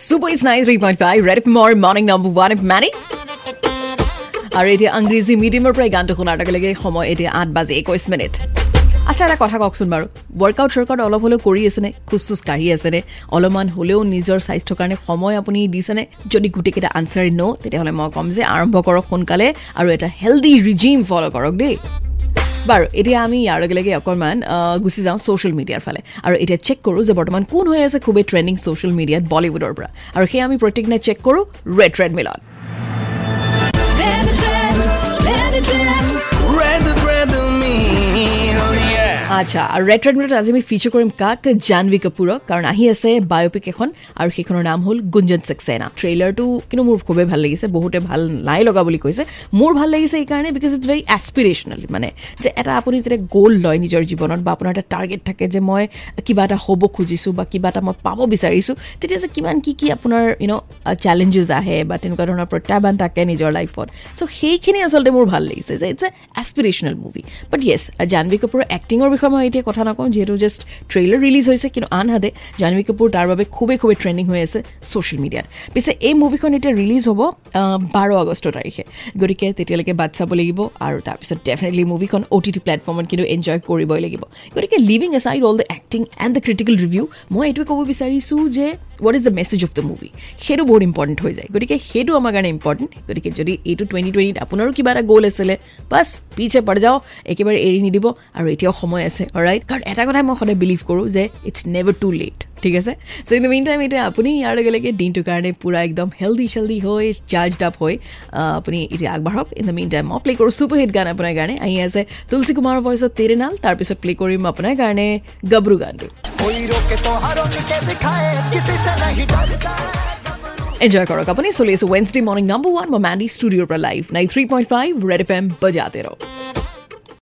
Super is 93.5, ready for more? Morning number one of Manny. আৰু এতিয়া আংগ্ৰেজী মিডিয়ামৰ পৰাই গানটো শুনাৰ লগে লগে সময় এতিয়া আঠ বাজি একৈছ মিনিট আচ্ছা এটা কথা কওকচোন বাৰু ৱৰ্কআউট চৰ্কআউট অলপ হ'লেও কৰি আছেনে খোজ চোজ কাঢ়ি আছেনে অলপমান হ'লেও নিজৰ স্বাস্থ্যৰ কাৰণে সময় আপুনি দিছেনে যদি গোটেইকেইটা আনচাৰ ন তেতিয়াহ'লে মই ক'ম যে আৰম্ভ কৰক সোনকালে আৰু এটা হেল্ডি ৰিজিম ফ'ল' কৰক দেই বাৰু এতিয়া আমি ইয়াৰ লগে লগে অকণমান গুচি যাওঁ ছ'চিয়েল মিডিয়াৰ ফালে। আৰু এতিয়া চেক কৰোঁ যে বৰ্তমান কোন হৈ আছে খুবেই ট্ৰেণ্ডিং ছ'চিয়েল মিডিয়াত বলিউডৰ পৰা। আৰু সেয়া আমি প্ৰত্যেকদিনাই চেক কৰোঁ ৰেড ৰেড আচ্ছা আৰু ৰেড ৰেড মিলত আজি আমি ফিচাৰ কৰিম কাক? জাহ্নৱী কাপুৰক কাৰণ আহি আছে বায়'পিক এখন আৰু সেইখনৰ নাম হ'ল গুঞ্জন চাক্সেনা। ট্ৰেইলাৰটো কিন্তু মোৰ খুবেই ভাল লাগিছে বহুতে ভাল নাই লগা বুলি কৈছে। মোৰ ভাল লাগিছে এইকাৰণে বিকজ ইটছ ভেৰি এছপিৰেশ্যনেল মানে যে এটা আপুনি যেতিয়া গ'ল লয় নিজৰ জীৱনত বা আপোনাৰ এটা টাৰ্গেট থাকে যে মই কিবা এটা হ'ব খুজিছোঁ বা কিবা এটা মই পাব বিচাৰিছোঁ তেতিয়া যে কিমান কি কি আপোনাৰ ইউন' চেলেঞ্জেছ আহে বা তেনেকুৱা ধৰণৰ প্ৰত্যাহ্বান থাকে নিজৰ লাইফত চ' সেইখিনি আচলতে মোৰ ভাল লাগিছে যে it's a aspirational movie but yes Janhvi কাপুৰৰ এক্টিঙৰ বিষয়ে মই এতিয়া কথা নকওঁ যিহেতু জাষ্ট ট্ৰেইলাৰ ৰিলিজ হৈছে কিন্তু আনহাতে জাহ্নৱী কাপুৰ তাৰ বাবে খুবেই খুবেই ট্ৰেণ্ডিং হৈ আছে ছ'চিয়েল মিডিয়াত পিছে এই মুভিখন এতিয়া ৰিলিজ হ'ব বাৰ আগষ্ট তাৰিখে। গতিকে তেতিয়ালৈকে বাট চাব লাগিব আৰু তাৰপিছত ডেফিনেটলি মুভিখন অ' টি টি প্লেটফৰ্মত কিন্তু এনজয় কৰিবই লাগিব। গতিকে leaving aside all the acting and the critical review মই এইটোৱে ক'ব বিচাৰিছোঁ যে what is the message of the movie সেইটো বহুত ইম্পৰ্টেণ্ট হৈ যায় গতিকে সেইটো আমাৰ কাৰণে ইম্পৰ্টেণ্ট গতিকে যদি এইটো টুৱেণ্টি টুৱেণ্টিত আপোনাৰো কিবা এটা গ'ল আছিলে বাছ পিছে পৰ যাওঁ একেবাৰে এৰি নিদিব আৰু এতিয়াও সময় আছে ৰাইট কাৰণ এটা কথাই মই সদায় বিলিভ কৰোঁ যে ইটছ নেভাৰ টু লেট ঠিক আছে? So in the meantime এতিয়া আপুনি ইয়াৰ লগে লগে দিনটোৰ কাৰণে পূৰা একদম হেল্ডি চেল্ডি হৈ চাৰ্জড আপ হৈ আপুনি এতিয়া আগবাঢ়ক। ইন দ্য মিন টাইম মই প্লে' কৰোঁ চুপাৰ হিট গান আপোনাৰ কাৰণে। আহি আছে তুলসী কুমাৰৰ ভইচত তেৰে নাল তাৰপিছত প্লে' কৰিম আপোনাৰ কাৰণে গাবৰু গানটো। এনজয় কৰক আপুনি। চলি আছোঁ ৱেনছডে মৰ্ণিং নাম্বাৰ ওৱান মই মেণ্ডি ষ্টুডিঅ'ৰ পৰা live nine three point five red F M বজাতে ৰ'